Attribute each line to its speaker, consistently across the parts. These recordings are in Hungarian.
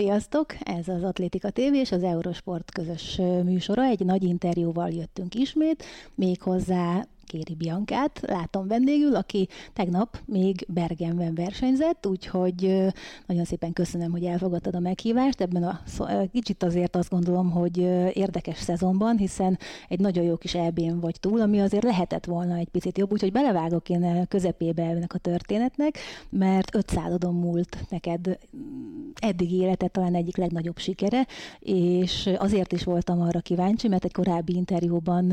Speaker 1: Sziasztok! Ez az Atlétika TV és az Eurosport közös műsora. Egy nagy interjúval jöttünk ismét, méghozzá Kéri Biankát látom vendégül, aki tegnap még Bergenben versenyzett, úgyhogy nagyon szépen köszönöm, hogy elfogadtad a meghívást. Ebben a kicsit azért azt gondolom, hogy érdekes szezonban, hiszen egy nagyon jó kis elbén vagy túl, ami azért lehetett volna egy picit jobb, úgyhogy belevágok én közepébe ennek a történetnek, mert öt századon múlt neked eddig életed talán egyik legnagyobb sikere, és azért is voltam arra kíváncsi, mert egy korábbi interjúban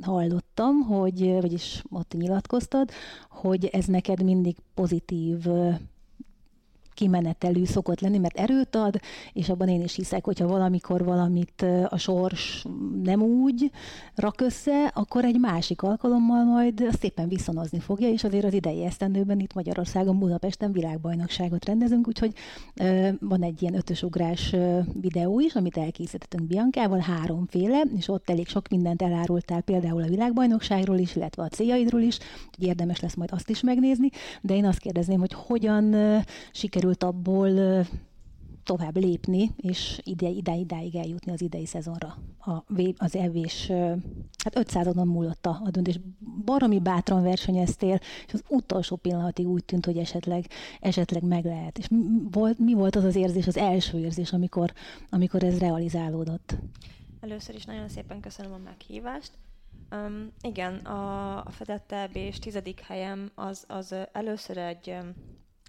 Speaker 1: hallottam, hogy hogy, vagyis ott nyilatkoztad, hogy ez neked mindig pozitív kimenetelű szokott lenni, mert erőt ad, és abban én is hiszek, hogyha valamikor valamit a sors nem úgy rak össze, akkor egy másik alkalommal majd szépen viszonozni fogja, és azért az idei esztendőben itt Magyarországon, Budapesten világbajnokságot rendezünk, úgyhogy van egy ilyen ötösugrás videó is, amit elkészítettünk Biankával, háromféle, és ott elég sok mindent elárultál például a világbajnokságról is, illetve a céljaidról is, hogy érdemes lesz majd azt is megnézni, de én azt kérdezném, hogy hogyan sikerül sikerült abból tovább lépni, és ide, ide, idáig eljutni az idei szezonra. A, az evés, hát 500-on múlott a, a döntés. Baromi bátran versenyeztél, és az utolsó pillanatig úgy tűnt, hogy esetleg, esetleg meg lehet. És mi volt, mi volt az az érzés, az első érzés, amikor, amikor ez realizálódott?
Speaker 2: Először is nagyon szépen köszönöm a meghívást. Um, igen, a, a fedett és tizedik helyem az, az először egy,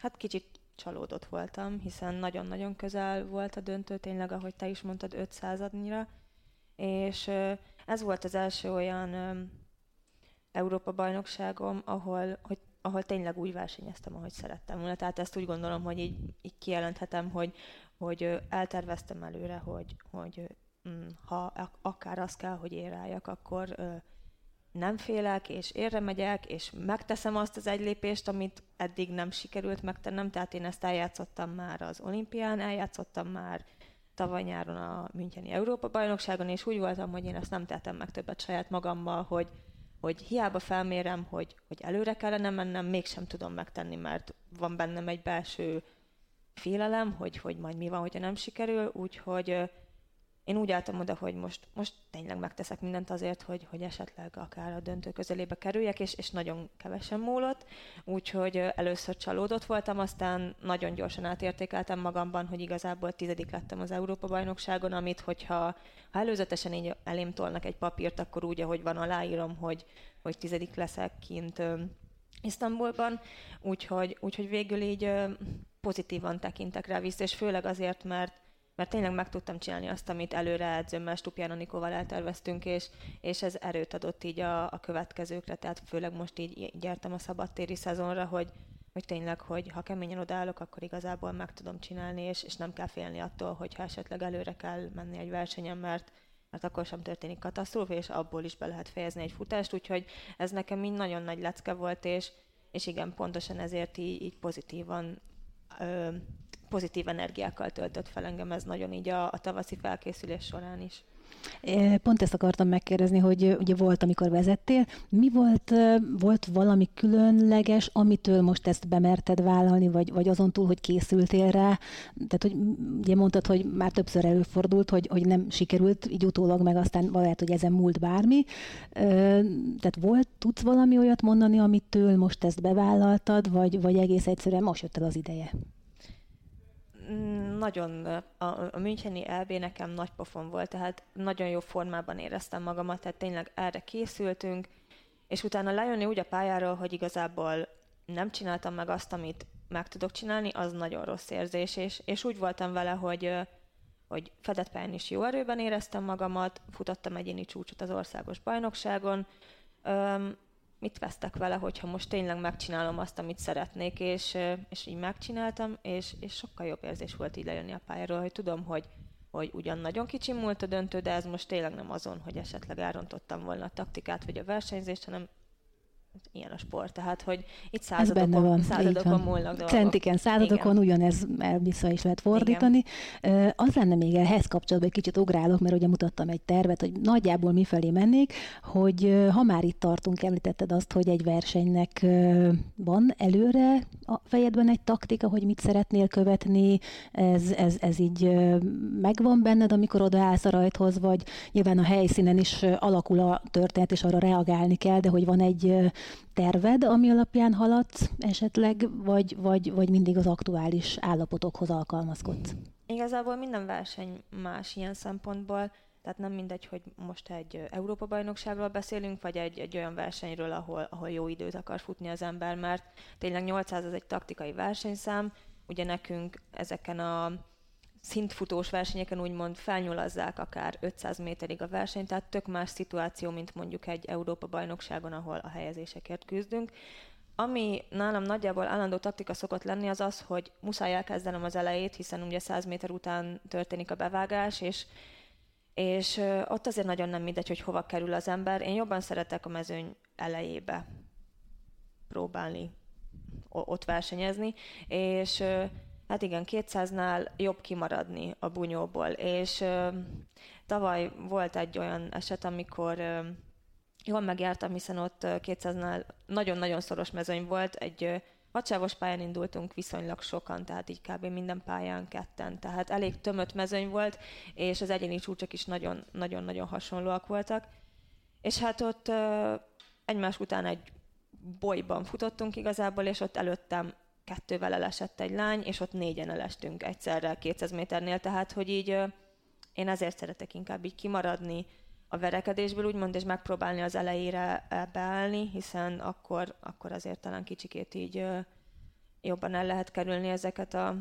Speaker 2: hát kicsit csalódott voltam, hiszen nagyon-nagyon közel volt a döntő, tényleg, ahogy te is mondtad, 500 adnyira, és ez volt az első olyan Európa-bajnokságom, ahol, hogy, ahol tényleg úgy versenyeztem, ahogy szerettem volna. Tehát ezt úgy gondolom, hogy így, így kijelenthetem, hogy, hogy elterveztem előre, hogy, hogy mm, ha akár az kell, hogy éráljak, akkor nem félek, és érre megyek, és megteszem azt az egy lépést, amit eddig nem sikerült megtennem, tehát én ezt eljátszottam már az olimpián, eljátszottam már tavaly nyáron a Müncheni Európa-bajnokságon, és úgy voltam, hogy én ezt nem tettem meg többet saját magammal, hogy, hogy hiába felmérem, hogy, hogy előre kellene mennem, mégsem tudom megtenni, mert van bennem egy belső félelem, hogy, hogy majd mi van, hogyha nem sikerül, úgyhogy én úgy álltam oda, hogy most, most tényleg megteszek mindent azért, hogy, hogy esetleg akár a döntő közelébe kerüljek, és, és nagyon kevesen múlott, úgyhogy először csalódott voltam, aztán nagyon gyorsan átértékeltem magamban, hogy igazából tizedik lettem az Európa-bajnokságon, amit hogyha ha előzetesen így elém tolnak egy papírt, akkor úgy, ahogy van, aláírom, hogy, hogy tizedik leszek kint Isztambulban, úgyhogy, úgyhogy végül így pozitívan tekintek rá vissza, és főleg azért, mert mert tényleg meg tudtam csinálni azt, amit előre edzőmmel, Stupján Anikóval elterveztünk, és, és ez erőt adott így a, a következőkre, tehát főleg most így gyertem a szabadtéri szezonra, hogy, hogy tényleg, hogy ha keményen odállok, akkor igazából meg tudom csinálni, és, és nem kell félni attól, hogy ha esetleg előre kell menni egy versenyen, mert, mert akkor sem történik katasztrófa, és abból is be lehet fejezni egy futást, úgyhogy ez nekem mind nagyon nagy lecke volt, és, és igen, pontosan ezért így, így pozitívan pozitív energiákkal töltött fel engem ez nagyon így a, a tavaszi felkészülés során is.
Speaker 1: Pont ezt akartam megkérdezni, hogy ugye volt, amikor vezettél. Mi volt, volt valami különleges, amitől most ezt bemerted vállalni, vagy, vagy azon túl, hogy készültél rá? Tehát, hogy ugye mondtad, hogy már többször előfordult, hogy, hogy nem sikerült, így utólag meg aztán lehet, hogy ezen múlt bármi. Tehát volt, tudsz valami olyat mondani, amitől most ezt bevállaltad, vagy, vagy egész egyszerűen most jött el az ideje?
Speaker 2: Nagyon, a, a Müncheni LB nekem nagy pofon volt, tehát nagyon jó formában éreztem magamat, tehát tényleg erre készültünk, és utána lejönni úgy a pályáról, hogy igazából nem csináltam meg azt, amit meg tudok csinálni, az nagyon rossz érzés, és, és úgy voltam vele, hogy, hogy fedett pályán is jó erőben éreztem magamat, futottam egyéni csúcsot az országos bajnokságon, mit vesztek vele, hogyha most tényleg megcsinálom azt, amit szeretnék, és, és így megcsináltam, és, és sokkal jobb érzés volt így lejönni a pályáról, hogy tudom, hogy, hogy ugyan nagyon kicsi múlt a döntő, de ez most tényleg nem azon, hogy esetleg elrontottam volna a taktikát vagy a versenyzést, hanem ilyen a sport, tehát hogy itt századokon, van, századokon múlnak dolgok. Centiken,
Speaker 1: századokon Igen. ugyanez vissza is lehet fordítani. Igen. Az lenne még ehhez kapcsolatban, egy kicsit ugrálok, mert ugye mutattam egy tervet, hogy nagyjából mifelé mennék, hogy ha már itt tartunk, említetted azt, hogy egy versenynek van előre a fejedben egy taktika, hogy mit szeretnél követni, ez, ez, ez így megvan benned, amikor odaállsz a rajthoz, vagy nyilván a helyszínen is alakul a történet, és arra reagálni kell, de hogy van egy terved, ami alapján haladsz esetleg, vagy, vagy, vagy mindig az aktuális állapotokhoz alkalmazkodsz?
Speaker 2: Igazából minden verseny más ilyen szempontból, tehát nem mindegy, hogy most egy Európa-bajnokságról beszélünk, vagy egy, egy olyan versenyről, ahol, ahol jó időt akar futni az ember, mert tényleg 800 az egy taktikai versenyszám, ugye nekünk ezeken a szintfutós versenyeken úgymond felnyulazzák akár 500 méterig a versenyt, tehát tök más szituáció, mint mondjuk egy Európa-bajnokságon, ahol a helyezésekért küzdünk. Ami nálam nagyjából állandó taktika szokott lenni, az az, hogy muszáj elkezdenem az elejét, hiszen ugye 100 méter után történik a bevágás, és és ott azért nagyon nem mindegy, hogy hova kerül az ember. Én jobban szeretek a mezőny elejébe próbálni ott versenyezni, és hát igen, 200-nál jobb kimaradni a bunyóból, és tavaly volt egy olyan eset, amikor jól megjártam, hiszen ott 200-nál nagyon-nagyon szoros mezőny volt, egy Hadsávos pályán indultunk viszonylag sokan, tehát így kb. minden pályán ketten, tehát elég tömött mezőny volt, és az egyéni csúcsok is nagyon-nagyon hasonlóak voltak. És hát ott ö, egymás után egy bolyban futottunk igazából, és ott előttem kettővel elesett egy lány, és ott négyen elestünk egyszerre 200 méternél, tehát hogy így ö, én ezért szeretek inkább így kimaradni, a verekedésből, úgymond, és megpróbálni az elejére beállni, hiszen akkor, akkor azért talán kicsikét így jobban el lehet kerülni ezeket a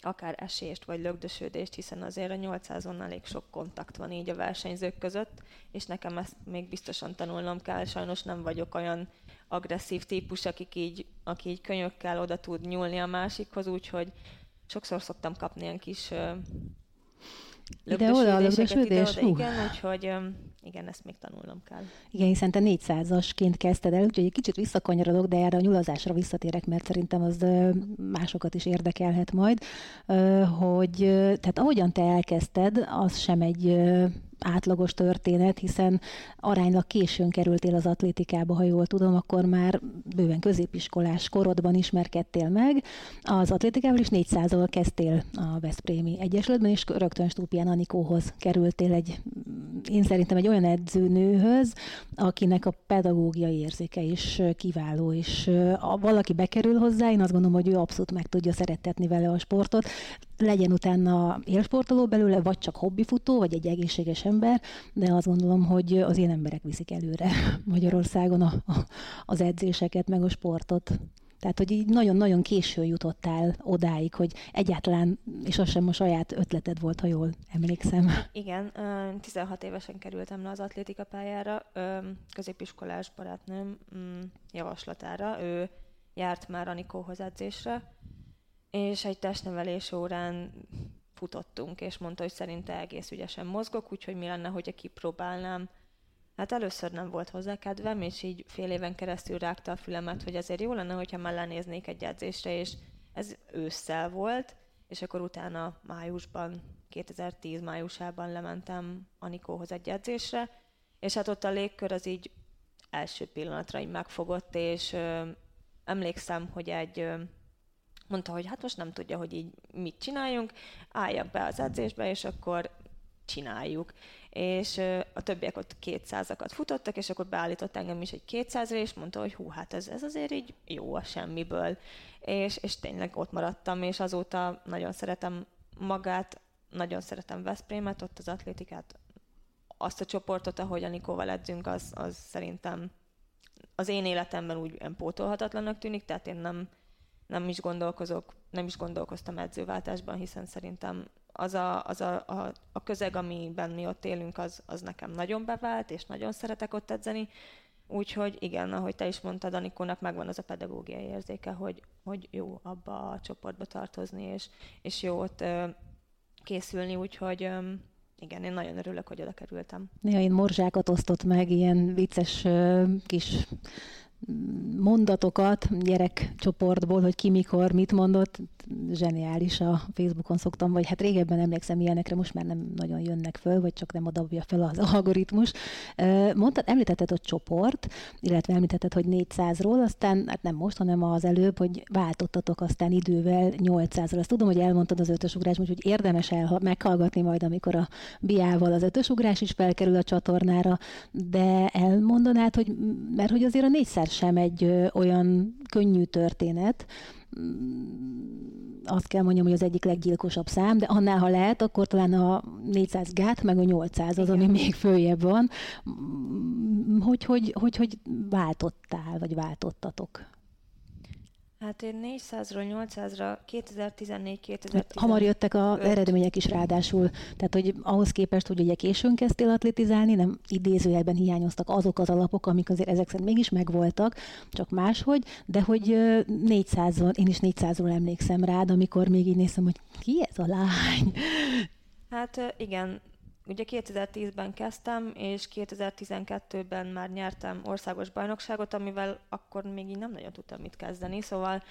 Speaker 2: akár esést vagy lögdösödést, hiszen azért a 800-on elég sok kontakt van így a versenyzők között, és nekem ezt még biztosan tanulnom kell, sajnos nem vagyok olyan agresszív típus, akik így, aki így könyökkel oda tud nyúlni a másikhoz, úgyhogy sokszor szoktam kapni ilyen kis
Speaker 1: ide-oda, lögdösödés?
Speaker 2: Ide, igen, úgyhogy igen, ezt még tanulnom kell.
Speaker 1: Igen, hiszen te 400-asként kezdted el, úgyhogy egy kicsit visszakanyarodok, de erre a nyulazásra visszatérek, mert szerintem az másokat is érdekelhet majd, hogy tehát ahogyan te elkezdted, az sem egy átlagos történet, hiszen aránylag későn kerültél az atlétikába, ha jól tudom, akkor már bőven középiskolás korodban ismerkedtél meg. Az atlétikával is 400-al kezdtél a Veszprémi Egyesületben, és rögtön Stúpián Anikóhoz kerültél egy, én szerintem egy olyan edzőnőhöz, akinek a pedagógiai érzéke is kiváló, és ha valaki bekerül hozzá, én azt gondolom, hogy ő abszolút meg tudja szerettetni vele a sportot, legyen utána élsportoló belőle, vagy csak hobbifutó, vagy egy egészséges ember, de azt gondolom, hogy az ilyen emberek viszik előre Magyarországon a, a, az edzéseket, meg a sportot. Tehát, hogy így nagyon-nagyon késő jutottál odáig, hogy egyáltalán, és az sem a saját ötleted volt, ha jól emlékszem.
Speaker 2: Igen, 16 évesen kerültem le az atlétika pályára, középiskolás barátnőm mm, javaslatára, ő járt már Anikóhoz edzésre, és egy testnevelés órán futottunk, és mondta, hogy szerinte egész ügyesen mozgok, úgyhogy mi lenne, hogyha kipróbálnám. Hát először nem volt hozzá kedvem, és így fél éven keresztül rágta a fülemet, hogy azért jó lenne, hogyha már lenéznék egy edzésre, és ez ősszel volt, és akkor utána májusban, 2010 májusában lementem Anikóhoz egy edzésre, és hát ott a légkör az így első pillanatra így megfogott, és ö, emlékszem, hogy egy ö, mondta, hogy hát most nem tudja, hogy így mit csináljunk, álljak be az edzésbe, és akkor csináljuk. És a többiek ott 200-akat futottak, és akkor beállított engem is egy 200 és mondta, hogy hú, hát ez, ez azért így jó a semmiből. És, és tényleg ott maradtam, és azóta nagyon szeretem magát, nagyon szeretem Veszprémet, ott az atlétikát, azt a csoportot, ahogy Anikóval edzünk, az, az szerintem az én életemben úgy pótolhatatlanak tűnik, tehát én nem, nem is gondolkozok, nem is gondolkoztam edzőváltásban, hiszen szerintem az a, az a, a, a közeg, amiben mi ott élünk, az, az nekem nagyon bevált, és nagyon szeretek ott edzeni. Úgyhogy igen, ahogy te is mondtad, Anikónak megvan az a pedagógiai érzéke, hogy, hogy jó abba a csoportba tartozni, és, és jó ott ö, készülni, úgyhogy ö, igen, én nagyon örülök, hogy oda kerültem.
Speaker 1: Néha én morzsákat osztott meg, ilyen vicces kis mondatokat gyerekcsoportból, hogy ki mikor mit mondott, zseniális a Facebookon szoktam, vagy hát régebben emlékszem ilyenekre, most már nem nagyon jönnek föl, vagy csak nem adabja fel az algoritmus. Mondtad, említetted, hogy csoport, illetve említetted, hogy 400-ról, aztán, hát nem most, hanem az előbb, hogy váltottatok aztán idővel 800-ról. Azt tudom, hogy elmondtad az ötösugrás, úgyhogy érdemes el meghallgatni majd, amikor a biával az ötösugrás is felkerül a csatornára, de elmondanád, hogy mert hogy azért a 400 sem egy olyan könnyű történet. Mm, azt kell mondjam, hogy az egyik leggyilkosabb szám, de annál, ha lehet, akkor talán a 400 gát, meg a 800 az, Igen. ami még följebb van. Mm, hogy, hogy, hogy, hogy váltottál, vagy váltottatok?
Speaker 2: Hát én 400-ról 800-ra 2014-2015.
Speaker 1: Hamar jöttek az eredmények is ráadásul, tehát hogy ahhoz képest, hogy ugye későn kezdtél atlétizálni, nem idézőjelben hiányoztak azok az alapok, amik azért ezek szerint mégis megvoltak, csak máshogy, de hogy 400-on, én is 400-ról emlékszem rád, amikor még így néztem, hogy ki ez a lány?
Speaker 2: Hát igen, Ugye 2010-ben kezdtem, és 2012-ben már nyertem országos bajnokságot, amivel akkor még így nem nagyon tudtam mit kezdeni, szóval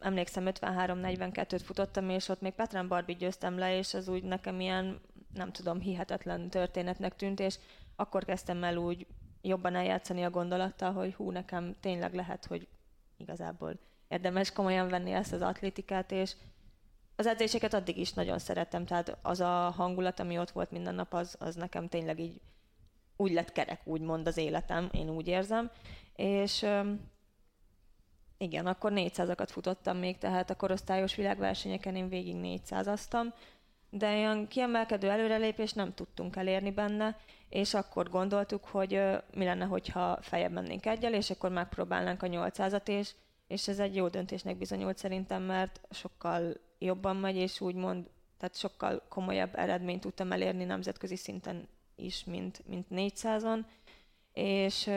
Speaker 2: emlékszem 53-42-t futottam, és ott még Petrán Barbi győztem le, és az úgy nekem ilyen, nem tudom, hihetetlen történetnek tűnt, és akkor kezdtem el úgy jobban eljátszani a gondolattal, hogy hú, nekem tényleg lehet, hogy igazából érdemes komolyan venni ezt az atlétikát, és az edzéseket addig is nagyon szerettem, tehát az a hangulat, ami ott volt minden nap, az, az nekem tényleg így úgy lett kerek, úgymond az életem, én úgy érzem. És igen, akkor 400-akat futottam még, tehát a korosztályos világversenyeken én végig 400-aztam, de olyan kiemelkedő előrelépést nem tudtunk elérni benne, és akkor gondoltuk, hogy mi lenne, hogyha feljebb mennénk egyel, és akkor megpróbálnánk a 800-at, és, és ez egy jó döntésnek bizonyult szerintem, mert sokkal jobban megy, és úgymond, tehát sokkal komolyabb eredményt tudtam elérni nemzetközi szinten is, mint, mint 400-on, és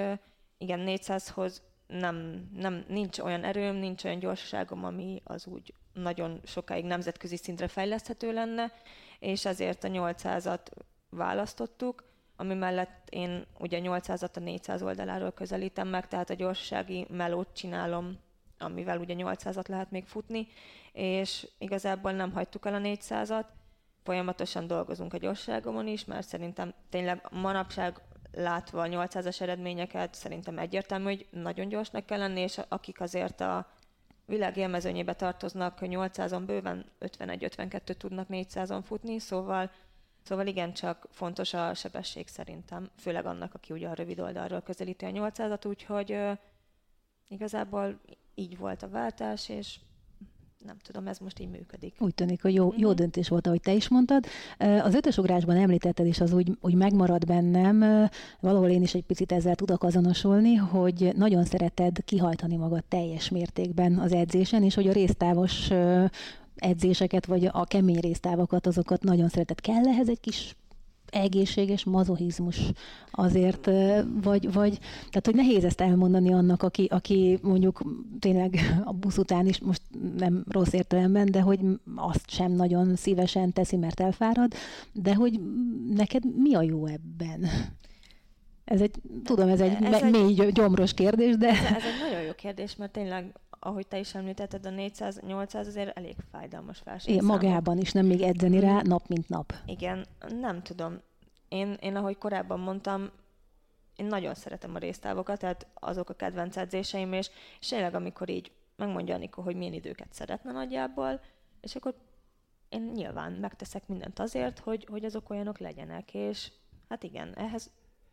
Speaker 2: igen, 400-hoz nem, nem, nincs olyan erőm, nincs olyan gyorsaságom, ami az úgy nagyon sokáig nemzetközi szintre fejleszthető lenne, és ezért a 800-at választottuk, ami mellett én ugye 800-at a 400 oldaláról közelítem meg, tehát a gyorsasági melót csinálom, amivel ugye 800-at lehet még futni, és igazából nem hagytuk el a 400-at, folyamatosan dolgozunk a gyorságomon is, mert szerintem tényleg manapság látva a 800-as eredményeket, szerintem egyértelmű, hogy nagyon gyorsnak kell lenni, és akik azért a világ élmezőnyébe tartoznak, 800-on bőven 51-52 tudnak 400-on futni, szóval Szóval igen, csak fontos a sebesség szerintem, főleg annak, aki ugye a rövid oldalról közelíti a 800-at, úgyhogy uh, igazából így volt a váltás, és nem tudom, ez most így működik.
Speaker 1: Úgy tűnik, hogy jó, jó döntés volt, ahogy te is mondtad. Az ötösugrásban említetted, és az úgy, úgy megmarad bennem, valahol én is egy picit ezzel tudok azonosulni, hogy nagyon szereted kihajtani magad teljes mértékben az edzésen, és hogy a résztávos edzéseket, vagy a kemény résztávokat, azokat nagyon szereted. Kell ehhez egy kis egészséges mazohizmus azért, vagy, vagy, tehát hogy nehéz ezt elmondani annak, aki, aki mondjuk tényleg a busz után is most nem rossz értelemben, de hogy azt sem nagyon szívesen teszi, mert elfárad, de hogy neked mi a jó ebben? Ez egy, tudom, ez egy ez mély, egy, gyomros kérdés, de... Ez,
Speaker 2: ez egy nagyon jó kérdés, mert tényleg ahogy te is említetted, a 400-800 azért elég fájdalmas verseny.
Speaker 1: Igen, magában is, nem még edzeni rá nap, mint nap.
Speaker 2: Igen, nem tudom. Én, én ahogy korábban mondtam, én nagyon szeretem a résztávokat, tehát azok a kedvenc edzéseim, és, és tényleg amikor így megmondja Anikó, hogy milyen időket szeretne nagyjából, és akkor én nyilván megteszek mindent azért, hogy, hogy azok olyanok legyenek, és hát igen, ehhez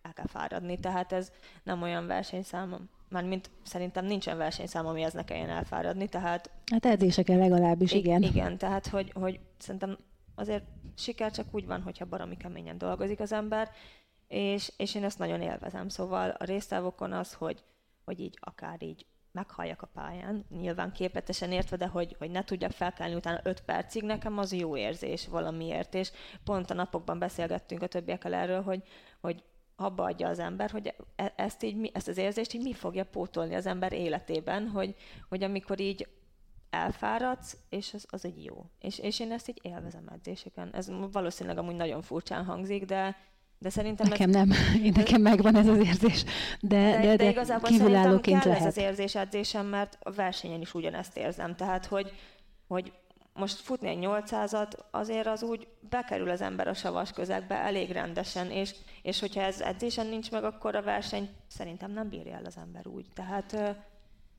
Speaker 2: el kell fáradni, tehát ez nem olyan versenyszám, mint szerintem nincsen versenyszám, ami ez ne kelljen elfáradni, tehát...
Speaker 1: Hát edzéseken legalábbis, igen.
Speaker 2: Igen, tehát hogy, hogy szerintem azért siker csak úgy van, hogyha baromi keményen dolgozik az ember, és, és én ezt nagyon élvezem. Szóval a résztávokon az, hogy, hogy így akár így meghalljak a pályán, nyilván képletesen értve, de hogy, hogy ne tudjak felkelni utána 5 percig, nekem az jó érzés valamiért, és pont a napokban beszélgettünk a többiekkel erről, hogy, hogy abba adja az ember, hogy e, ezt, így, ezt az érzést így mi fogja pótolni az ember életében, hogy, hogy amikor így elfáradsz, és az, az egy jó. És, és én ezt így élvezem edzéseken. Ez valószínűleg amúgy nagyon furcsán hangzik, de, de szerintem...
Speaker 1: Nekem ez, nem, én nekem megvan ez az érzés, de, de, de, de igazából kívülállóként kell lehet.
Speaker 2: ez az érzés edzésem, mert a versenyen is ugyanezt érzem. Tehát, hogy, hogy most futni egy 800-at, azért az úgy bekerül az ember a savas közegbe elég rendesen, és, és hogyha ez edzésen nincs meg, akkor a verseny szerintem nem bírja el az ember úgy. Tehát,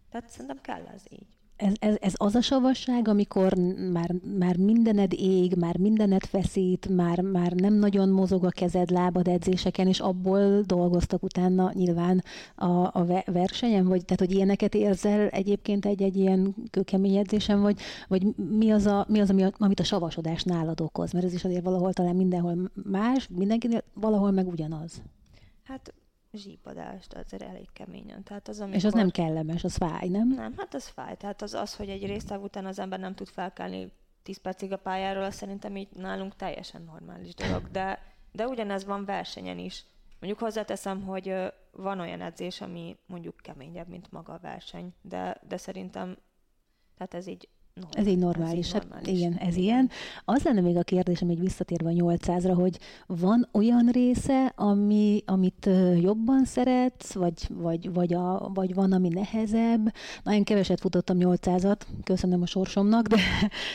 Speaker 2: tehát szerintem kell ez így
Speaker 1: ez, ez, ez az a savasság, amikor már, már mindened ég, már mindened feszít, már, már nem nagyon mozog a kezed, lábad edzéseken, és abból dolgoztak utána nyilván a, a versenyen, vagy tehát, hogy ilyeneket érzel egyébként egy-egy ilyen kőkemény edzésen, vagy, vagy mi az, a, mi az ami, amit a savasodás nálad okoz? Mert ez is azért valahol talán mindenhol más, mindenkinél valahol meg ugyanaz.
Speaker 2: Hát zsípadást, azért elég keményen. Tehát az,
Speaker 1: amikor... És az nem kellemes, az fáj, nem?
Speaker 2: Nem, hát az fáj. Tehát az, az hogy egy résztáv után az ember nem tud felkelni 10 percig a pályáról, az szerintem így nálunk teljesen normális dolog. De, de ugyanez van versenyen is. Mondjuk hozzáteszem, hogy van olyan edzés, ami mondjuk keményebb, mint maga a verseny, de, de szerintem tehát ez így
Speaker 1: Normális. Ez így normális. Így normális. Hát, igen, ez igen. ilyen. Az lenne még a kérdésem, még visszatérve a 800-ra, hogy van olyan része, ami, amit jobban szeretsz, vagy, vagy, vagy, a, vagy van, ami nehezebb. Nagyon keveset futottam 800-at, köszönöm a sorsomnak, de,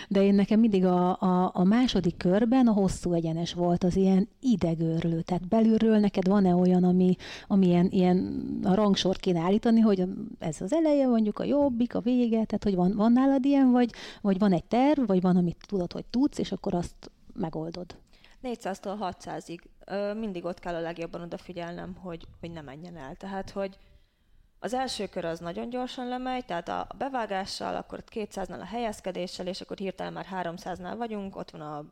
Speaker 1: de én nekem mindig a, a, a második körben a hosszú egyenes volt, az ilyen idegőrlő. Tehát belülről neked van-e olyan, ami, ami ilyen, ilyen a rangsort kéne állítani, hogy ez az eleje, mondjuk a jobbik, a vége, tehát hogy van, van nálad ilyen, vagy, vagy van egy terv, vagy van, amit tudod, hogy tudsz, és akkor azt megoldod.
Speaker 2: 400-tól 600-ig mindig ott kell a legjobban odafigyelnem, hogy, hogy ne menjen el. Tehát, hogy az első kör az nagyon gyorsan lemegy, tehát a bevágással, akkor 200-nál a helyezkedéssel, és akkor hirtelen már 300-nál vagyunk, ott van a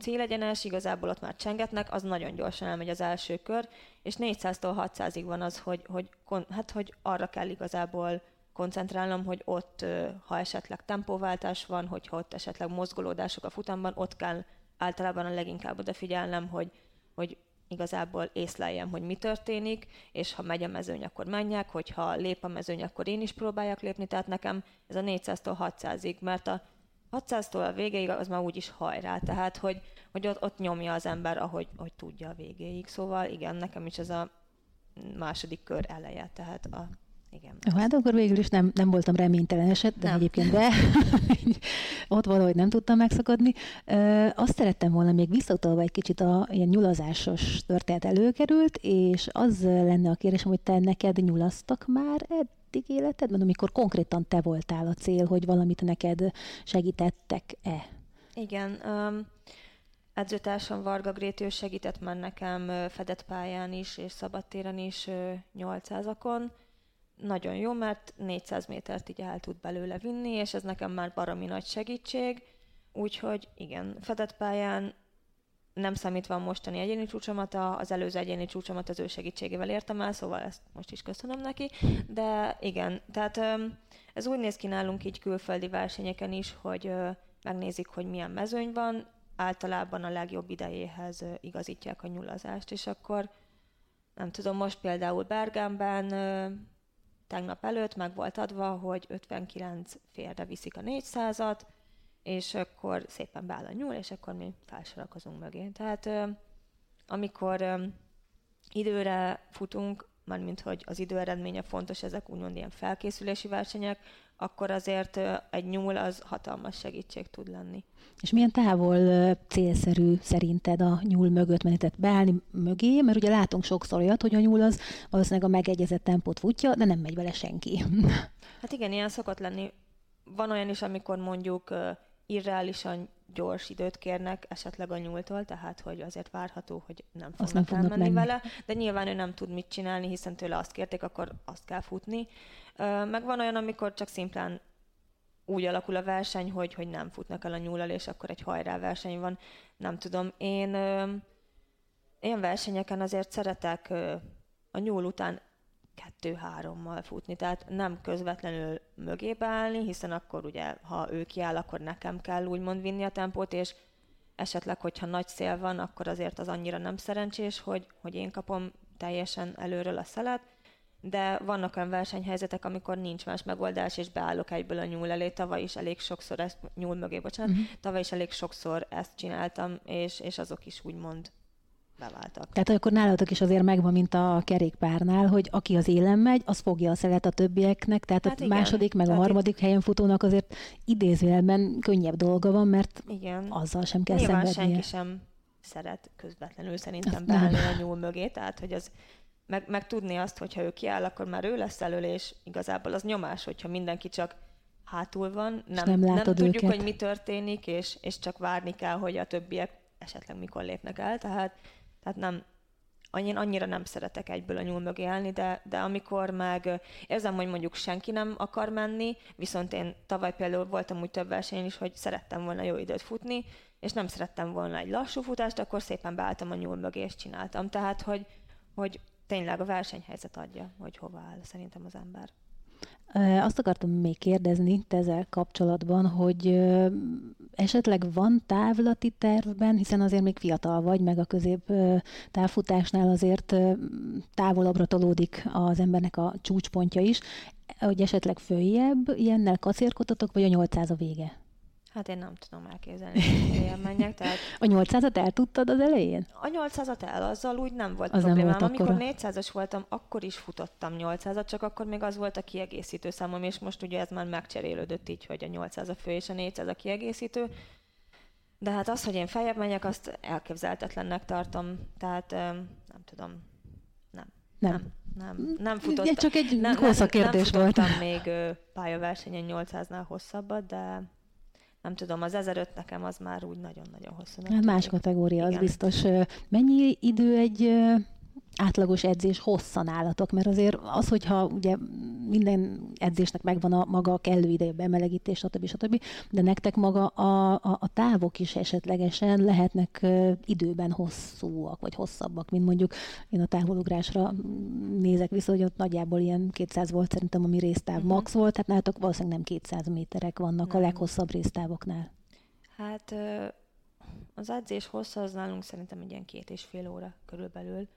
Speaker 2: célegyenes, igazából ott már csengetnek, az nagyon gyorsan elmegy az első kör, és 400-tól 600-ig van az, hogy, hogy, hát, hogy arra kell igazából koncentrálnom, hogy ott, ha esetleg tempóváltás van, hogyha ott esetleg mozgolódások a futamban, ott kell általában a leginkább odafigyelnem, hogy, hogy igazából észleljem, hogy mi történik, és ha megy a mezőny, akkor menjek, hogyha lép a mezőny, akkor én is próbáljak lépni, tehát nekem ez a 400-tól 600-ig, mert a 600-tól a végéig az már úgyis hajrá, tehát hogy, hogy ott, ott nyomja az ember, ahogy, ahogy tudja a végéig. Szóval igen, nekem is ez a második kör eleje, tehát a igen.
Speaker 1: Jó, hát akkor végül is nem, nem voltam reménytelen eset, de nem. egyébként de ott valahogy nem tudtam megszakadni. Ö, azt szerettem volna még visszautalva egy kicsit a ilyen nyulazásos történet előkerült, és az lenne a kérdésem, hogy te neked nyulasztak már eddig életedben, amikor konkrétan te voltál a cél, hogy valamit neked segítettek-e?
Speaker 2: Igen. Um, edzőtársam Varga Grétő segített már nekem fedett pályán is, és szabadtéren is 800-akon nagyon jó, mert 400 métert így el tud belőle vinni, és ez nekem már baromi nagy segítség. Úgyhogy igen, fedett pályán nem számítva a mostani egyéni csúcsomat, az előző egyéni csúcsomat az ő segítségével értem el, szóval ezt most is köszönöm neki. De igen, tehát ez úgy néz ki nálunk így külföldi versenyeken is, hogy megnézik, hogy milyen mezőny van, általában a legjobb idejéhez igazítják a nyulazást, és akkor nem tudom, most például Bergenben tegnap előtt meg volt adva, hogy 59 félre viszik a 400-at, és akkor szépen beáll a nyúl, és akkor mi felsorakozunk mögé. Tehát amikor időre futunk, mármint hogy az időeredménye fontos, ezek úgymond ilyen felkészülési versenyek, akkor azért egy nyúl az hatalmas segítség tud lenni.
Speaker 1: És milyen távol célszerű szerinted a nyúl mögött menni, tehát beállni mögé, mert ugye látunk sokszor olyat, hogy a nyúl az valószínűleg a megegyezett tempót futja, de nem megy vele senki.
Speaker 2: Hát igen, ilyen szokott lenni. Van olyan is, amikor mondjuk irreálisan gyors időt kérnek esetleg a nyúltól, tehát hogy azért várható, hogy nem fognak, nem fognak elmenni menni. vele, de nyilván ő nem tud mit csinálni, hiszen tőle azt kérték, akkor azt kell futni. Meg van olyan, amikor csak szimplán úgy alakul a verseny, hogy, hogy nem futnak el a nyúlal, és akkor egy hajrá verseny van. Nem tudom, én ilyen versenyeken azért szeretek a nyúl után kettő-hárommal futni, tehát nem közvetlenül mögébe állni, hiszen akkor ugye, ha ő kiáll, akkor nekem kell úgymond vinni a tempót, és esetleg, hogyha nagy szél van, akkor azért az annyira nem szerencsés, hogy, hogy én kapom teljesen előről a szelet, de vannak olyan versenyhelyzetek, amikor nincs más megoldás, és beállok egyből a nyúl elé. Tavaly is elég sokszor ezt, nyúl mögé, bocsánat, uh-huh. tavaly is elég sokszor ezt csináltam, és, és azok is úgymond beváltak.
Speaker 1: Tehát akkor nálatok is azért megvan, mint a kerékpárnál, hogy aki az élen megy, az fogja a szelet a többieknek, tehát hát a igen. második, meg tehát a harmadik itt... helyen futónak azért idézőjelben könnyebb dolga van, mert igen. azzal sem kell Nyilván szenvednie.
Speaker 2: senki sem szeret közvetlenül szerintem beállni a nyúl mögé, tehát hogy az meg, meg tudni azt, hogyha ő kiáll, akkor már ő lesz elől, és igazából az nyomás, hogyha mindenki csak hátul van, nem, nem, nem tudjuk, őket. hogy mi történik, és, és csak várni kell, hogy a többiek esetleg mikor lépnek el, tehát, tehát nem, én annyira nem szeretek egyből a nyúl mögé állni, de, de amikor meg érzem, hogy mondjuk senki nem akar menni, viszont én tavaly például voltam úgy több versenyen is, hogy szerettem volna jó időt futni, és nem szerettem volna egy lassú futást, akkor szépen beálltam a nyúl mögé, és csináltam. Tehát, hogy, hogy tényleg a versenyhelyzet adja, hogy hova áll szerintem az ember.
Speaker 1: Azt akartam még kérdezni ezzel kapcsolatban, hogy esetleg van távlati tervben, hiszen azért még fiatal vagy, meg a közép távfutásnál azért távolabbra tolódik az embernek a csúcspontja is, hogy esetleg följebb ilyennel kacérkodtatok, vagy a 800 a vége?
Speaker 2: Hát én nem tudom elképzelni, hogy menjek. Tehát...
Speaker 1: A 800-at el tudtad az elején?
Speaker 2: A 800-at el, azzal úgy nem volt az problémám. Nem volt Amikor akkora. 400-as voltam, akkor is futottam 800-at, csak akkor még az volt a kiegészítő számom, és most ugye ez már megcserélődött így, hogy a 800 a fő és a 400 a kiegészítő. De hát az, hogy én feljebb menjek, azt elképzelhetetlennek tartom. Tehát nem tudom. Nem. Nem. Nem. Nem, nem futottam.
Speaker 1: Csak egy nem, nem, kérdés
Speaker 2: nem
Speaker 1: volt.
Speaker 2: Nem még pályaversenyen 800-nál hosszabbat, de nem tudom, az 1005 nekem az már úgy nagyon-nagyon hosszú.
Speaker 1: Hát más kategória, Igen. az biztos. Mennyi idő egy átlagos edzés hosszan állatok, mert azért az, hogyha ugye minden edzésnek megvan a maga a kellő ideje, bemelegítés, stb. stb., de nektek maga a, a, a távok is esetlegesen lehetnek időben hosszúak, vagy hosszabbak, mint mondjuk én a távolugrásra nézek vissza, hogy ott nagyjából ilyen 200 volt szerintem, ami résztáv uh-huh. max volt, tehát nálatok valószínűleg nem 200 méterek vannak nem. a leghosszabb résztávoknál.
Speaker 2: Hát az edzés hossza az nálunk szerintem egy ilyen két és fél óra körülbelül.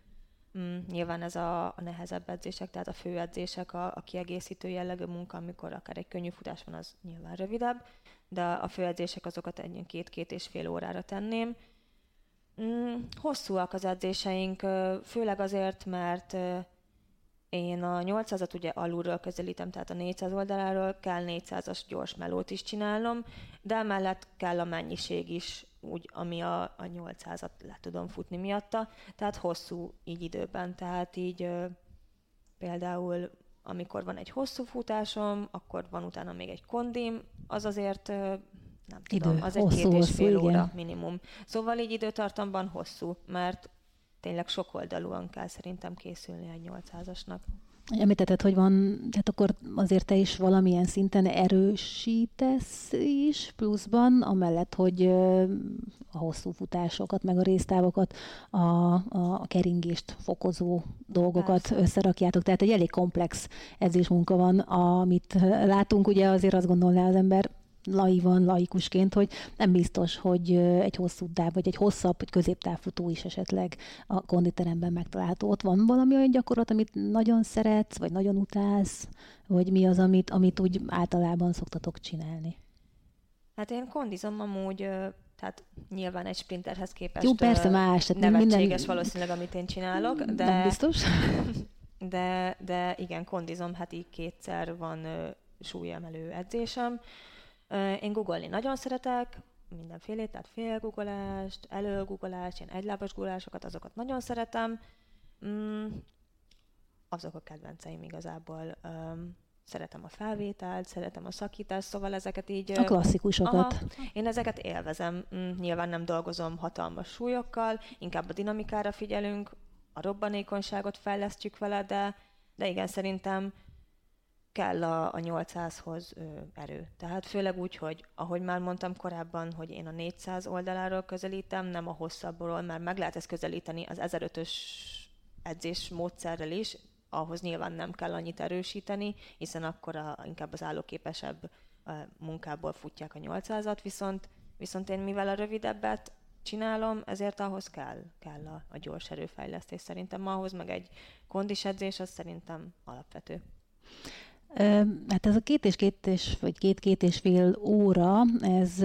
Speaker 2: Mm, nyilván ez a, a nehezebb edzések, tehát a fő edzések, a, a kiegészítő jellegű munka, amikor akár egy könnyű futás van, az nyilván rövidebb, de a fő edzések azokat egy két-két és fél órára tenném. Mm, hosszúak az edzéseink, főleg azért, mert én a 800-at ugye alulról közelítem, tehát a 400 oldaláról kell 400-as gyors melót is csinálnom, de emellett kell a mennyiség is, úgy, ami a, a 800-at le tudom futni miatta, tehát hosszú így időben, tehát így ö, például amikor van egy hosszú futásom, akkor van utána még egy kondim, az azért ö, nem Idő. tudom, az hosszú, egy két és fél óra igen. minimum. Szóval így időtartamban hosszú, mert tényleg sok oldalúan kell szerintem készülni egy 800-asnak.
Speaker 1: Említetted, hogy van, tehát akkor azért te is valamilyen szinten erősítesz is pluszban, amellett, hogy a hosszú futásokat, meg a résztávokat, a, a, keringést fokozó dolgokat Persze. összerakjátok. Tehát egy elég komplex edzésmunka van, amit látunk, ugye azért azt gondolná az ember, laivan, laikusként, hogy nem biztos, hogy egy hosszú táv, vagy egy hosszabb, vagy középtávfutó is esetleg a konditeremben megtalálható. Ott van valami olyan gyakorlat, amit nagyon szeretsz, vagy nagyon utálsz, vagy mi az, amit, amit úgy általában szoktatok csinálni?
Speaker 2: Hát én kondizom amúgy, tehát nyilván egy sprinterhez képest
Speaker 1: Jó, persze más.
Speaker 2: Tehát nevetséges minden... valószínűleg, amit én csinálok, de...
Speaker 1: Nem biztos.
Speaker 2: De, de igen, kondizom, hát így kétszer van súlyemelő edzésem, én googolni nagyon szeretek, mindenfélét, tehát félgugolást, előgugolást, ilyen egylábas gugolásokat, azokat nagyon szeretem. Mm, azok a kedvenceim igazából. Um, szeretem a felvételt, szeretem a szakítást, szóval ezeket így...
Speaker 1: A klasszikusokat. Aha,
Speaker 2: én ezeket élvezem. Mm, nyilván nem dolgozom hatalmas súlyokkal, inkább a dinamikára figyelünk, a robbanékonyságot fejlesztjük vele, de, de igen, szerintem kell a, a 800-hoz ö, erő. Tehát főleg úgy, hogy ahogy már mondtam korábban, hogy én a 400 oldaláról közelítem, nem a hosszabbról, mert meg lehet ezt közelíteni az 1005-ös edzés módszerrel is, ahhoz nyilván nem kell annyit erősíteni, hiszen akkor a, inkább az állóképesebb a munkából futják a 800-at, viszont, viszont én mivel a rövidebbet csinálom, ezért ahhoz kell, kell a, a gyors erőfejlesztés szerintem. Ahhoz meg egy kondis edzés, az szerintem alapvető.
Speaker 1: Hát ez a két és két és, vagy két-két és fél óra, ez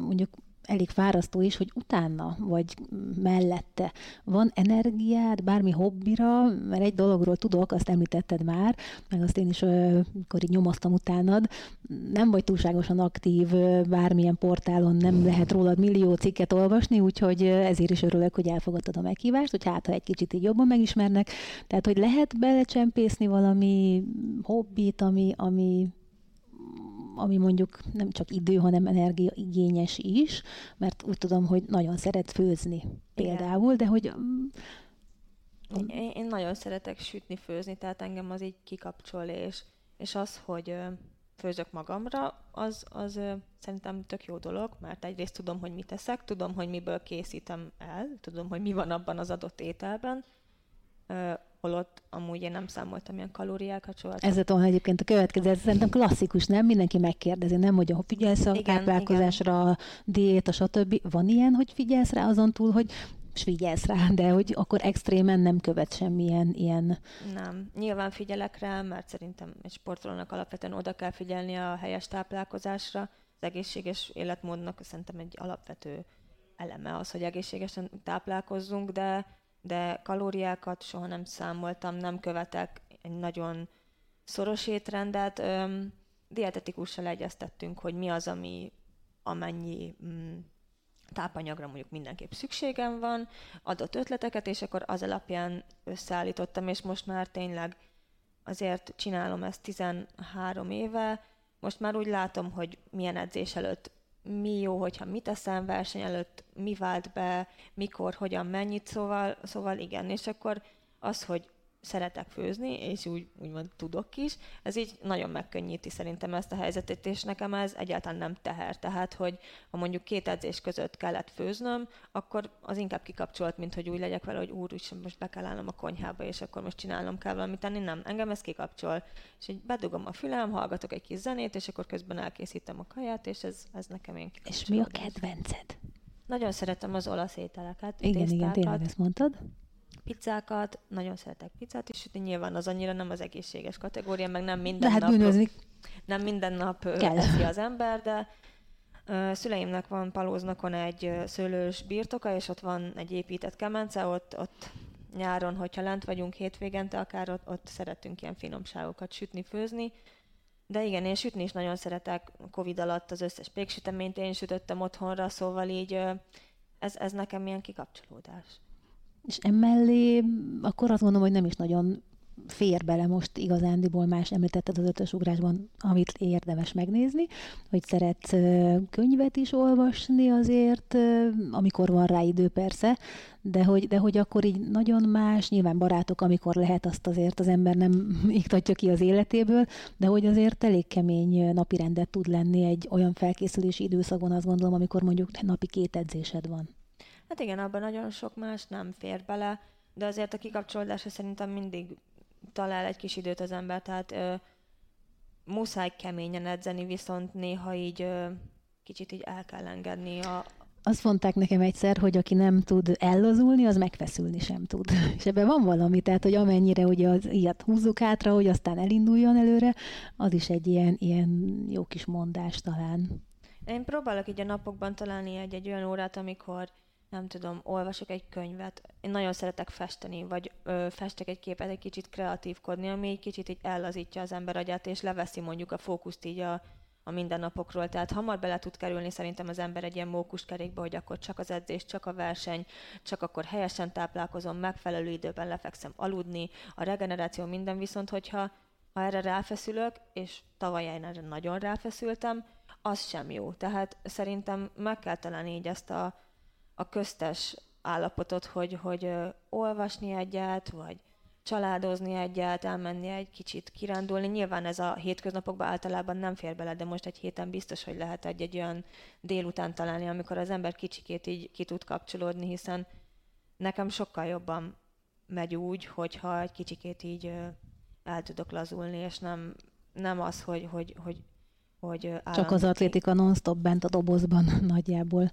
Speaker 1: mondjuk elég fárasztó is, hogy utána, vagy mellette van energiád bármi hobbira, mert egy dologról tudok, azt említetted már, meg azt én is, amikor így nyomoztam utánad, nem vagy túlságosan aktív bármilyen portálon, nem lehet rólad millió cikket olvasni, úgyhogy ezért is örülök, hogy elfogadtad a meghívást, hogy hát ha egy kicsit így jobban megismernek. Tehát, hogy lehet belecsempészni valami hobbit, ami, ami ami mondjuk nem csak idő, hanem energiaigényes is, mert úgy tudom, hogy nagyon szeret főzni például, Igen. de hogy... Mm,
Speaker 2: én, én nagyon szeretek sütni, főzni, tehát engem az így kikapcsol, és, és az, hogy főzök magamra, az, az szerintem tök jó dolog, mert egyrészt tudom, hogy mit teszek, tudom, hogy miből készítem el, tudom, hogy mi van abban az adott ételben, holott amúgy én nem számoltam ilyen kalóriákat soha.
Speaker 1: Ez lett volna egyébként a következő, ez szerintem klasszikus, nem? Mindenki megkérdezi, nem, hogy figyelsz a igen, táplálkozásra, igen. diéta, stb. Van ilyen, hogy figyelsz rá azon túl, hogy és figyelsz rá, de hogy akkor extrémen nem követ semmilyen ilyen...
Speaker 2: Nem. Nyilván figyelek rá, mert szerintem egy sportolónak alapvetően oda kell figyelni a helyes táplálkozásra. Az egészséges életmódnak szerintem egy alapvető eleme az, hogy egészségesen táplálkozzunk, de de kalóriákat soha nem számoltam, nem követek egy nagyon szoros étrendet. Dietetikussal egyeztettünk, hogy mi az, ami amennyi mm, tápanyagra mondjuk mindenképp szükségem van, adott ötleteket, és akkor az alapján összeállítottam, és most már tényleg azért csinálom ezt 13 éve, most már úgy látom, hogy milyen edzés előtt mi jó, hogyha mit teszem verseny előtt, mi vált be, mikor, hogyan, mennyit, szóval, szóval igen, és akkor az, hogy szeretek főzni, és úgy, úgymond tudok is, ez így nagyon megkönnyíti szerintem ezt a helyzetet, és nekem ez egyáltalán nem teher. Tehát, hogy ha mondjuk két edzés között kellett főznöm, akkor az inkább kikapcsolt, mint hogy úgy legyek vele, hogy úr, úgy most be kell állnom a konyhába, és akkor most csinálnom kell valamit tenni. Nem, engem ez kikapcsol. És így bedugom a fülem, hallgatok egy kis zenét, és akkor közben elkészítem a kaját, és ez, ez nekem én
Speaker 1: És mi a kedvenced?
Speaker 2: Nagyon szeretem az olasz ételeket.
Speaker 1: Igen, tésztákat. igen, tényleg ezt mondtad
Speaker 2: pizzákat, nagyon szeretek pizzát is sütni, nyilván az annyira nem az egészséges kategória, meg nem minden
Speaker 1: de hát
Speaker 2: nap...
Speaker 1: Bűnözni.
Speaker 2: Nem minden nap Kell. eszi az ember, de szüleimnek van Palóznakon egy szőlős birtoka, és ott van egy épített kemence, ott, ott nyáron, hogyha lent vagyunk hétvégente, akár ott, ott szeretünk ilyen finomságokat sütni, főzni. De igen, én sütni is nagyon szeretek. Covid alatt az összes péksüteményt én sütöttem otthonra, szóval így ez, ez nekem ilyen kikapcsolódás.
Speaker 1: És emellé akkor azt gondolom, hogy nem is nagyon fér bele most igazándiból más említetted az ötös ugrásban, amit érdemes megnézni, hogy szeretsz könyvet is olvasni azért, amikor van rá idő persze, de hogy, de hogy akkor így nagyon más, nyilván barátok, amikor lehet, azt azért az ember nem iktatja ki az életéből, de hogy azért elég kemény napirendet tud lenni egy olyan felkészülési időszakban, azt gondolom, amikor mondjuk napi két edzésed van.
Speaker 2: Hát igen, abban nagyon sok más nem fér bele, de azért a kikapcsolódásra szerintem mindig talál egy kis időt az ember, tehát ö, muszáj keményen edzeni, viszont néha így ö, kicsit így el kell engedni a,
Speaker 1: azt mondták nekem egyszer, hogy aki nem tud ellazulni, az megfeszülni sem tud. És ebben van valami, tehát, hogy amennyire ugye az ilyet húzzuk hátra, hogy aztán elinduljon előre, az is egy ilyen, ilyen jó kis mondás talán.
Speaker 2: Én próbálok így a napokban találni egy, egy olyan órát, amikor nem tudom, olvasok egy könyvet, én nagyon szeretek festeni, vagy ö, festek egy képet, egy kicsit kreatívkodni, ami egy kicsit így ellazítja az ember agyát, és leveszi mondjuk a fókuszt így a, a mindennapokról. Tehát hamar bele tud kerülni szerintem az ember egy ilyen mókuskerékbe, hogy akkor csak az edzés, csak a verseny, csak akkor helyesen táplálkozom, megfelelő időben lefekszem aludni, a regeneráció minden, viszont hogyha ha erre ráfeszülök, és tavaly én erre nagyon ráfeszültem, az sem jó. Tehát szerintem meg kell találni így ezt a, a köztes állapotot, hogy, hogy olvasni egyet, vagy családozni egyet, elmenni egy kicsit kirándulni. Nyilván ez a hétköznapokban általában nem fér bele, de most egy héten biztos, hogy lehet egy, egy olyan délután találni, amikor az ember kicsikét így ki tud kapcsolódni, hiszen nekem sokkal jobban megy úgy, hogyha egy kicsikét így el tudok lazulni, és nem, nem az, hogy, hogy, hogy hogy
Speaker 1: Csak az atlétika non-stop bent a dobozban nagyjából.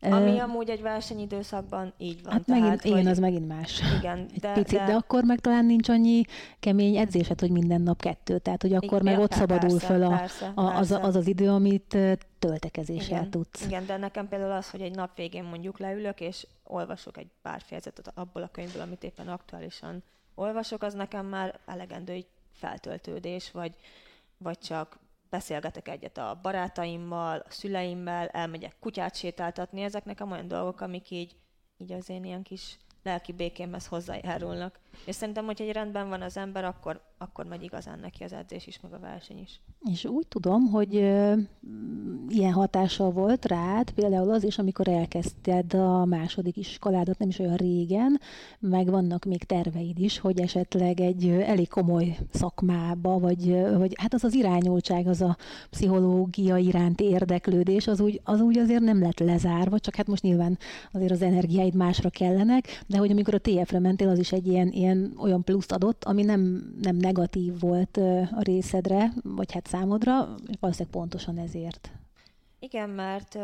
Speaker 2: Ami uh, amúgy egy versenyidőszakban így van.
Speaker 1: Hát tehát, megint, igen, hogy... az megint más.
Speaker 2: Igen,
Speaker 1: egy de, picit, de... de akkor meg talán nincs annyi kemény edzésed, hogy minden nap kettő, tehát hogy akkor igen, meg ott persze, szabadul föl a,
Speaker 2: persze,
Speaker 1: a, az, az az idő, amit töltekezéssel
Speaker 2: igen,
Speaker 1: tudsz.
Speaker 2: Igen, de nekem például az, hogy egy nap végén mondjuk leülök, és olvasok egy pár fejezetet abból a könyvből, amit éppen aktuálisan olvasok, az nekem már elegendő egy feltöltődés, vagy, vagy csak beszélgetek egyet a barátaimmal, a szüleimmel, elmegyek kutyát sétáltatni, ezek nekem olyan dolgok, amik így, így az én ilyen kis lelki békémhez hozzájárulnak. És szerintem, hogy egy rendben van az ember, akkor, akkor megy igazán neki az edzés is, meg a verseny is.
Speaker 1: És úgy tudom, hogy ö, ilyen hatással volt rád, például az is, amikor elkezdted a második iskoládat, nem is olyan régen, meg vannak még terveid is, hogy esetleg egy elég komoly szakmába, vagy, vagy hát az az irányultság, az a pszichológia iránti érdeklődés, az úgy, az úgy azért nem lett lezárva, csak hát most nyilván azért az energiáid másra kellenek, de hogy amikor a TF-re mentél, az is egy ilyen, ilyen olyan pluszt adott, ami nem, nem negatív volt a részedre, vagy hát számodra, valószínűleg pontosan ezért.
Speaker 2: Igen, mert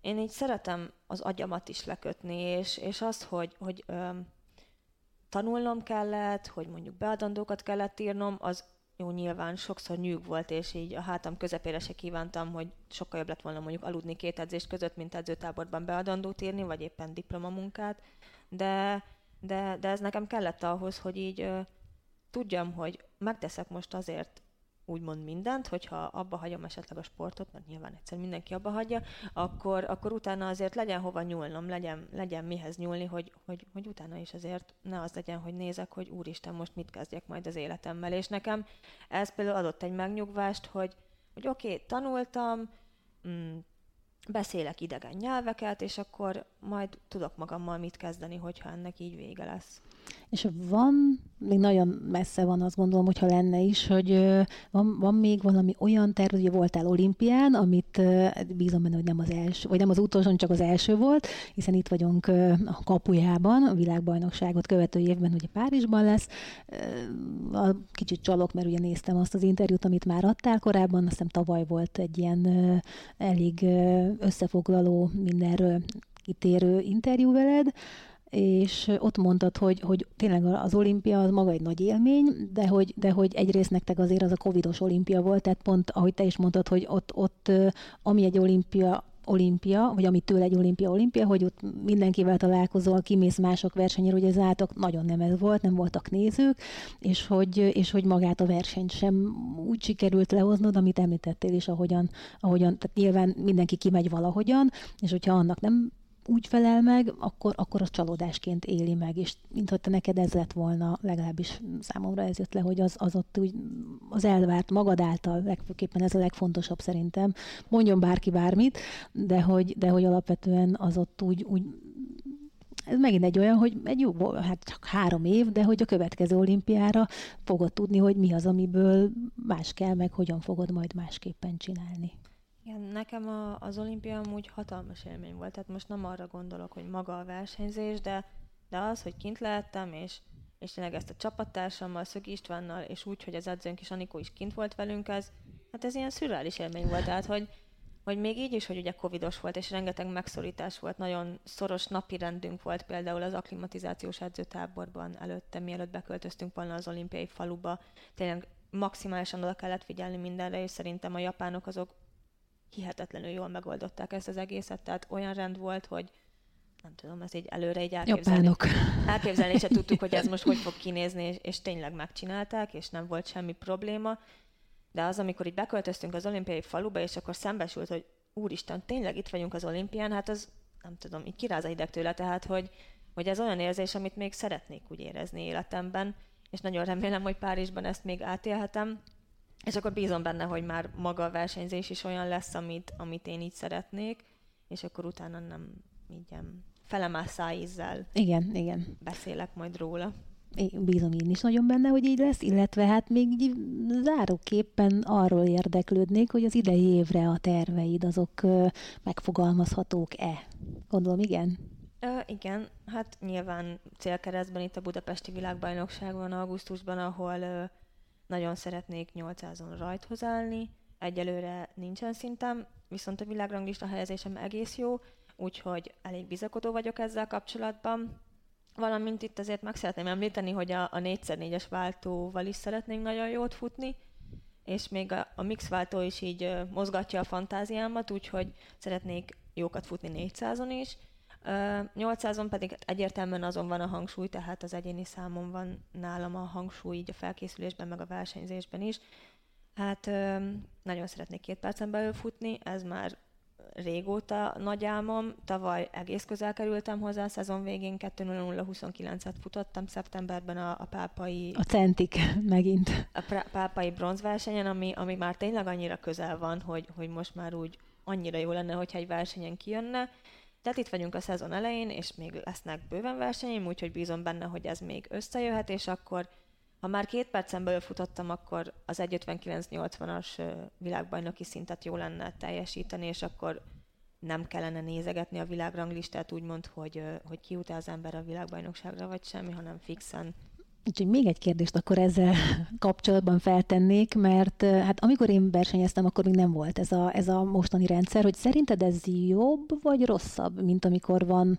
Speaker 2: én így szeretem az agyamat is lekötni, és, és azt, hogy, hogy um, tanulnom kellett, hogy mondjuk beadandókat kellett írnom, az jó, nyilván sokszor nyűg volt, és így a hátam közepére se kívántam, hogy sokkal jobb lett volna mondjuk aludni két edzés között, mint edzőtáborban beadandót írni, vagy éppen diplomamunkát, de, de, de ez nekem kellett ahhoz, hogy így tudjam, hogy megteszek most azért úgymond mindent, hogyha abba hagyom esetleg a sportot, mert nyilván egyszer mindenki abba hagyja, akkor, akkor utána azért legyen hova nyúlnom, legyen, legyen mihez nyúlni, hogy, hogy, hogy utána is azért ne az legyen, hogy nézek, hogy úristen, most mit kezdjek majd az életemmel. És nekem ez például adott egy megnyugvást, hogy, hogy oké, okay, tanultam, mm, beszélek idegen nyelveket, és akkor majd tudok magammal mit kezdeni, hogyha ennek így vége lesz.
Speaker 1: És van, még nagyon messze van, azt gondolom, hogyha lenne is, hogy van, van még valami olyan terv, hogy voltál olimpián, amit bízom benne, hogy nem az első, vagy nem az utolsó, csak az első volt, hiszen itt vagyunk a kapujában, a világbajnokságot követő évben, ugye Párizsban lesz. Kicsit csalok, mert ugye néztem azt az interjút, amit már adtál korábban, azt hiszem tavaly volt egy ilyen elég összefoglaló mindenről kitérő interjú veled, és ott mondtad, hogy, hogy tényleg az olimpia az maga egy nagy élmény, de hogy, de hogy egyrészt nektek azért az a covidos olimpia volt, tehát pont ahogy te is mondtad, hogy ott, ott ami egy olimpia, olimpia, vagy ami tőle egy olimpia, olimpia, hogy ott mindenkivel találkozol, kimész mások versenyre, hogy ez átok nagyon nem ez volt, nem voltak nézők, és hogy, és hogy magát a versenyt sem úgy sikerült lehoznod, amit említettél is, ahogyan, ahogyan tehát nyilván mindenki kimegy valahogyan, és hogyha annak nem úgy felel meg, akkor, akkor az csalódásként éli meg, és mintha neked ez lett volna, legalábbis számomra ez jött le, hogy az, az ott úgy az elvárt magad által, legfőképpen ez a legfontosabb szerintem, mondjon bárki bármit, de hogy, de hogy alapvetően az ott úgy, úgy ez megint egy olyan, hogy egy jó, hát csak három év, de hogy a következő olimpiára fogod tudni, hogy mi az, amiből más kell, meg hogyan fogod majd másképpen csinálni.
Speaker 2: Igen, nekem a, az olimpia amúgy hatalmas élmény volt, tehát most nem arra gondolok, hogy maga a versenyzés, de, de az, hogy kint lehettem, és, és tényleg ezt a csapattársammal, Szög Istvánnal, és úgy, hogy az edzőnk is, Anikó is kint volt velünk, ez, hát ez ilyen szürreális élmény volt, tehát hogy, hogy még így is, hogy ugye covidos volt, és rengeteg megszorítás volt, nagyon szoros napi rendünk volt például az akklimatizációs edzőtáborban előtte, mielőtt beköltöztünk volna az olimpiai faluba. Tényleg maximálisan oda kellett figyelni mindenre, és szerintem a japánok azok hihetetlenül jól megoldották ezt az egészet, tehát olyan rend volt, hogy nem tudom, ez így előre egy elképzelni. Japánok. Elképzelni se tudtuk, hogy ez most hogy fog kinézni, és, és tényleg megcsinálták, és nem volt semmi probléma. De az, amikor így beköltöztünk az olimpiai faluba, és akkor szembesült, hogy úristen, tényleg itt vagyunk az olimpián, hát az nem tudom, így kiráz a hideg tőle, tehát hogy, hogy ez olyan érzés, amit még szeretnék úgy érezni életemben, és nagyon remélem, hogy Párizsban ezt még átélhetem, és akkor bízom benne, hogy már maga a versenyzés is olyan lesz, amit, amit én így szeretnék, és akkor utána nem így felemás szájízzel
Speaker 1: igen, igen.
Speaker 2: beszélek majd róla.
Speaker 1: Én bízom én is nagyon benne, hogy így lesz, illetve hát még így záróképpen arról érdeklődnék, hogy az idei évre a terveid azok megfogalmazhatók-e? Gondolom, igen?
Speaker 2: Ö, igen, hát nyilván célkeresztben itt a Budapesti Világbajnokságon augusztusban, ahol ö, nagyon szeretnék 800-on rajthoz állni, egyelőre nincsen szintem, viszont a világranglista helyezésem egész jó, úgyhogy elég bizakodó vagyok ezzel kapcsolatban. Valamint itt azért meg szeretném említeni, hogy a, a 4x4-es váltóval is szeretnénk nagyon jót futni, és még a, a mix váltó is így mozgatja a fantáziámat, úgyhogy szeretnék jókat futni 400-on is. Uh, 800-on pedig egyértelműen azon van a hangsúly, tehát az egyéni számon van nálam a hangsúly így a felkészülésben, meg a versenyzésben is. Hát nagyon szeretnék két percen belül futni, ez már régóta nagy álmom. Tavaly egész közel kerültem hozzá, a szezon végén 2.00.29-et futottam szeptemberben a, a pápai...
Speaker 1: A centik megint.
Speaker 2: A pápai bronzversenyen, ami, ami már tényleg annyira közel van, hogy, hogy most már úgy annyira jó lenne, hogyha egy versenyen kijönne. Tehát itt vagyunk a szezon elején, és még lesznek bőven versenyeim, úgyhogy bízom benne, hogy ez még összejöhet, és akkor ha már két percen belül futottam, akkor az 1.59.80-as világbajnoki szintet jó lenne teljesíteni, és akkor nem kellene nézegetni a világranglistát úgymond, hogy, hogy ki az ember a világbajnokságra, vagy semmi, hanem fixen
Speaker 1: Úgyhogy még egy kérdést akkor ezzel kapcsolatban feltennék, mert hát amikor én versenyeztem, akkor még nem volt ez a, ez a mostani rendszer, hogy szerinted ez jobb vagy rosszabb, mint amikor van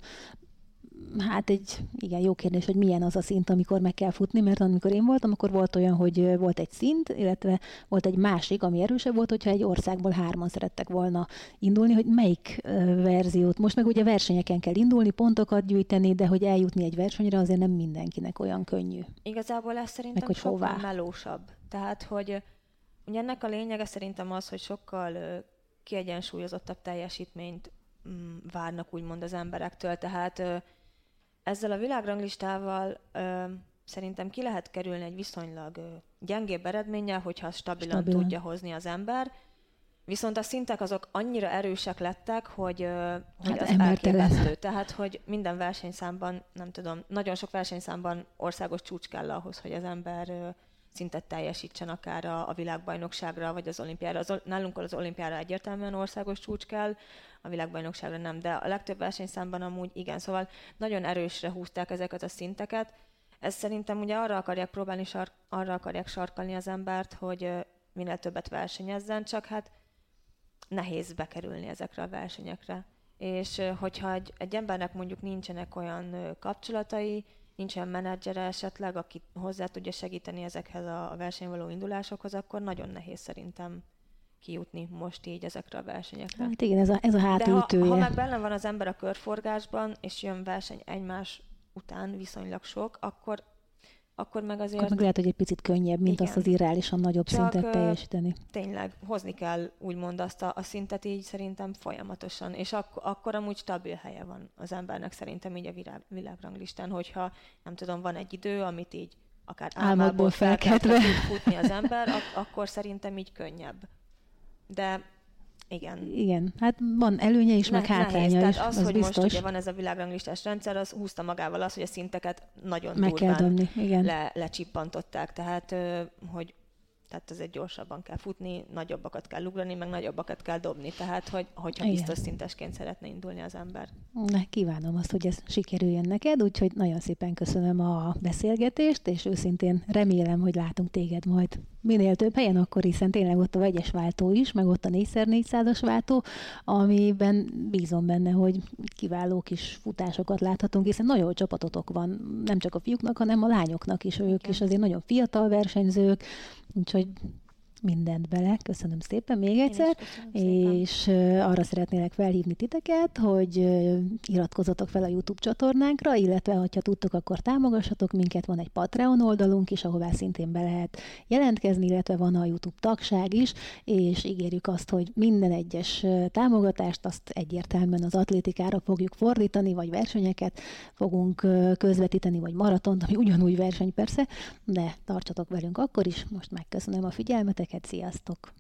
Speaker 1: Hát egy, igen, jó kérdés, hogy milyen az a szint, amikor meg kell futni, mert amikor én voltam, akkor volt olyan, hogy volt egy szint, illetve volt egy másik, ami erősebb volt, hogyha egy országból hárman szerettek volna indulni, hogy melyik verziót. Most meg ugye versenyeken kell indulni, pontokat gyűjteni, de hogy eljutni egy versenyre azért nem mindenkinek olyan könnyű.
Speaker 2: Igazából ez szerintem meg, hogy sokkal hová. melósabb. Tehát, hogy ugye ennek a lényege szerintem az, hogy sokkal kiegyensúlyozottabb teljesítményt mm, várnak úgymond az emberektől, tehát ezzel a világranglistával ö, szerintem ki lehet kerülni egy viszonylag ö, gyengébb eredménnyel, hogyha stabilan, stabilan tudja hozni az ember. Viszont a szintek azok annyira erősek lettek, hogy, ö, hogy hát az elképesztő. Tehát, hogy minden versenyszámban, nem tudom, nagyon sok versenyszámban országos csúcs kell ahhoz, hogy az ember ö, szintet teljesítsen akár a, a világbajnokságra, vagy az olimpiára. Az, nálunk az olimpiára egyértelműen országos csúcs kell, a világbajnokságra nem, de a legtöbb versenyszámban amúgy igen, szóval nagyon erősre húzták ezeket a szinteket. Ez szerintem ugye arra akarják próbálni, sar- arra akarják sarkalni az embert, hogy minél többet versenyezzen, csak hát nehéz bekerülni ezekre a versenyekre. És hogyha egy, egy embernek mondjuk nincsenek olyan kapcsolatai, nincsen menedzsere esetleg, aki hozzá tudja segíteni ezekhez a versenyvaló indulásokhoz, akkor nagyon nehéz szerintem kijutni most így ezekre a versenyekre.
Speaker 1: Hát igen, ez a, ez a hátulütője.
Speaker 2: De ha, ha meg benne van az ember a körforgásban, és jön verseny egymás után viszonylag sok, akkor akkor meg azért... Akkor
Speaker 1: meg lehet, hogy egy picit könnyebb, mint igen. azt az irreálisan nagyobb Csak szintet teljesíteni.
Speaker 2: Tényleg, hozni kell úgymond azt a, a szintet így szerintem folyamatosan, és ak- akkor amúgy stabil helye van az embernek szerintem így a világ, világranglistán, hogyha nem tudom, van egy idő, amit így akár álmából felkeltve futni az ember, ak- akkor szerintem így könnyebb de igen.
Speaker 1: Igen, hát van előnye is, ne, meg hátránya nehéz. is,
Speaker 2: Tehát az,
Speaker 1: az
Speaker 2: hogy
Speaker 1: biztos.
Speaker 2: most ugye van ez a világranglistás rendszer, az húzta magával az, hogy a szinteket nagyon
Speaker 1: meg kell dobni, igen.
Speaker 2: Le, lecsippantották. Tehát, hogy tehát azért gyorsabban kell futni, nagyobbakat kell ugrani, meg nagyobbakat kell dobni. Tehát, hogy, hogyha Igen. biztos szintesként szeretne indulni az ember.
Speaker 1: Ne, kívánom azt, hogy ez sikerüljön neked, úgyhogy nagyon szépen köszönöm a beszélgetést, és őszintén remélem, hogy látunk téged majd minél több helyen, akkor hiszen tényleg ott a vegyes váltó is, meg ott a 4x400-as váltó, amiben bízom benne, hogy kiváló kis futásokat láthatunk, hiszen nagyon jó csapatotok van, nem csak a fiúknak, hanem a lányoknak is, ők is azért nagyon fiatal versenyzők, úgyhogy mindent bele. Köszönöm szépen még egyszer, és szépen. arra szeretnélek felhívni titeket, hogy iratkozzatok fel a YouTube csatornánkra, illetve ha tudtok, akkor támogassatok minket. Van egy Patreon oldalunk is, ahová szintén be lehet jelentkezni, illetve van a YouTube tagság is, és ígérjük azt, hogy minden egyes támogatást azt egyértelműen az atlétikára fogjuk fordítani, vagy versenyeket fogunk közvetíteni, vagy maratont, ami ugyanúgy verseny persze, de tartsatok velünk akkor is. Most megköszönöm a figyelmeteket, Sziasztok!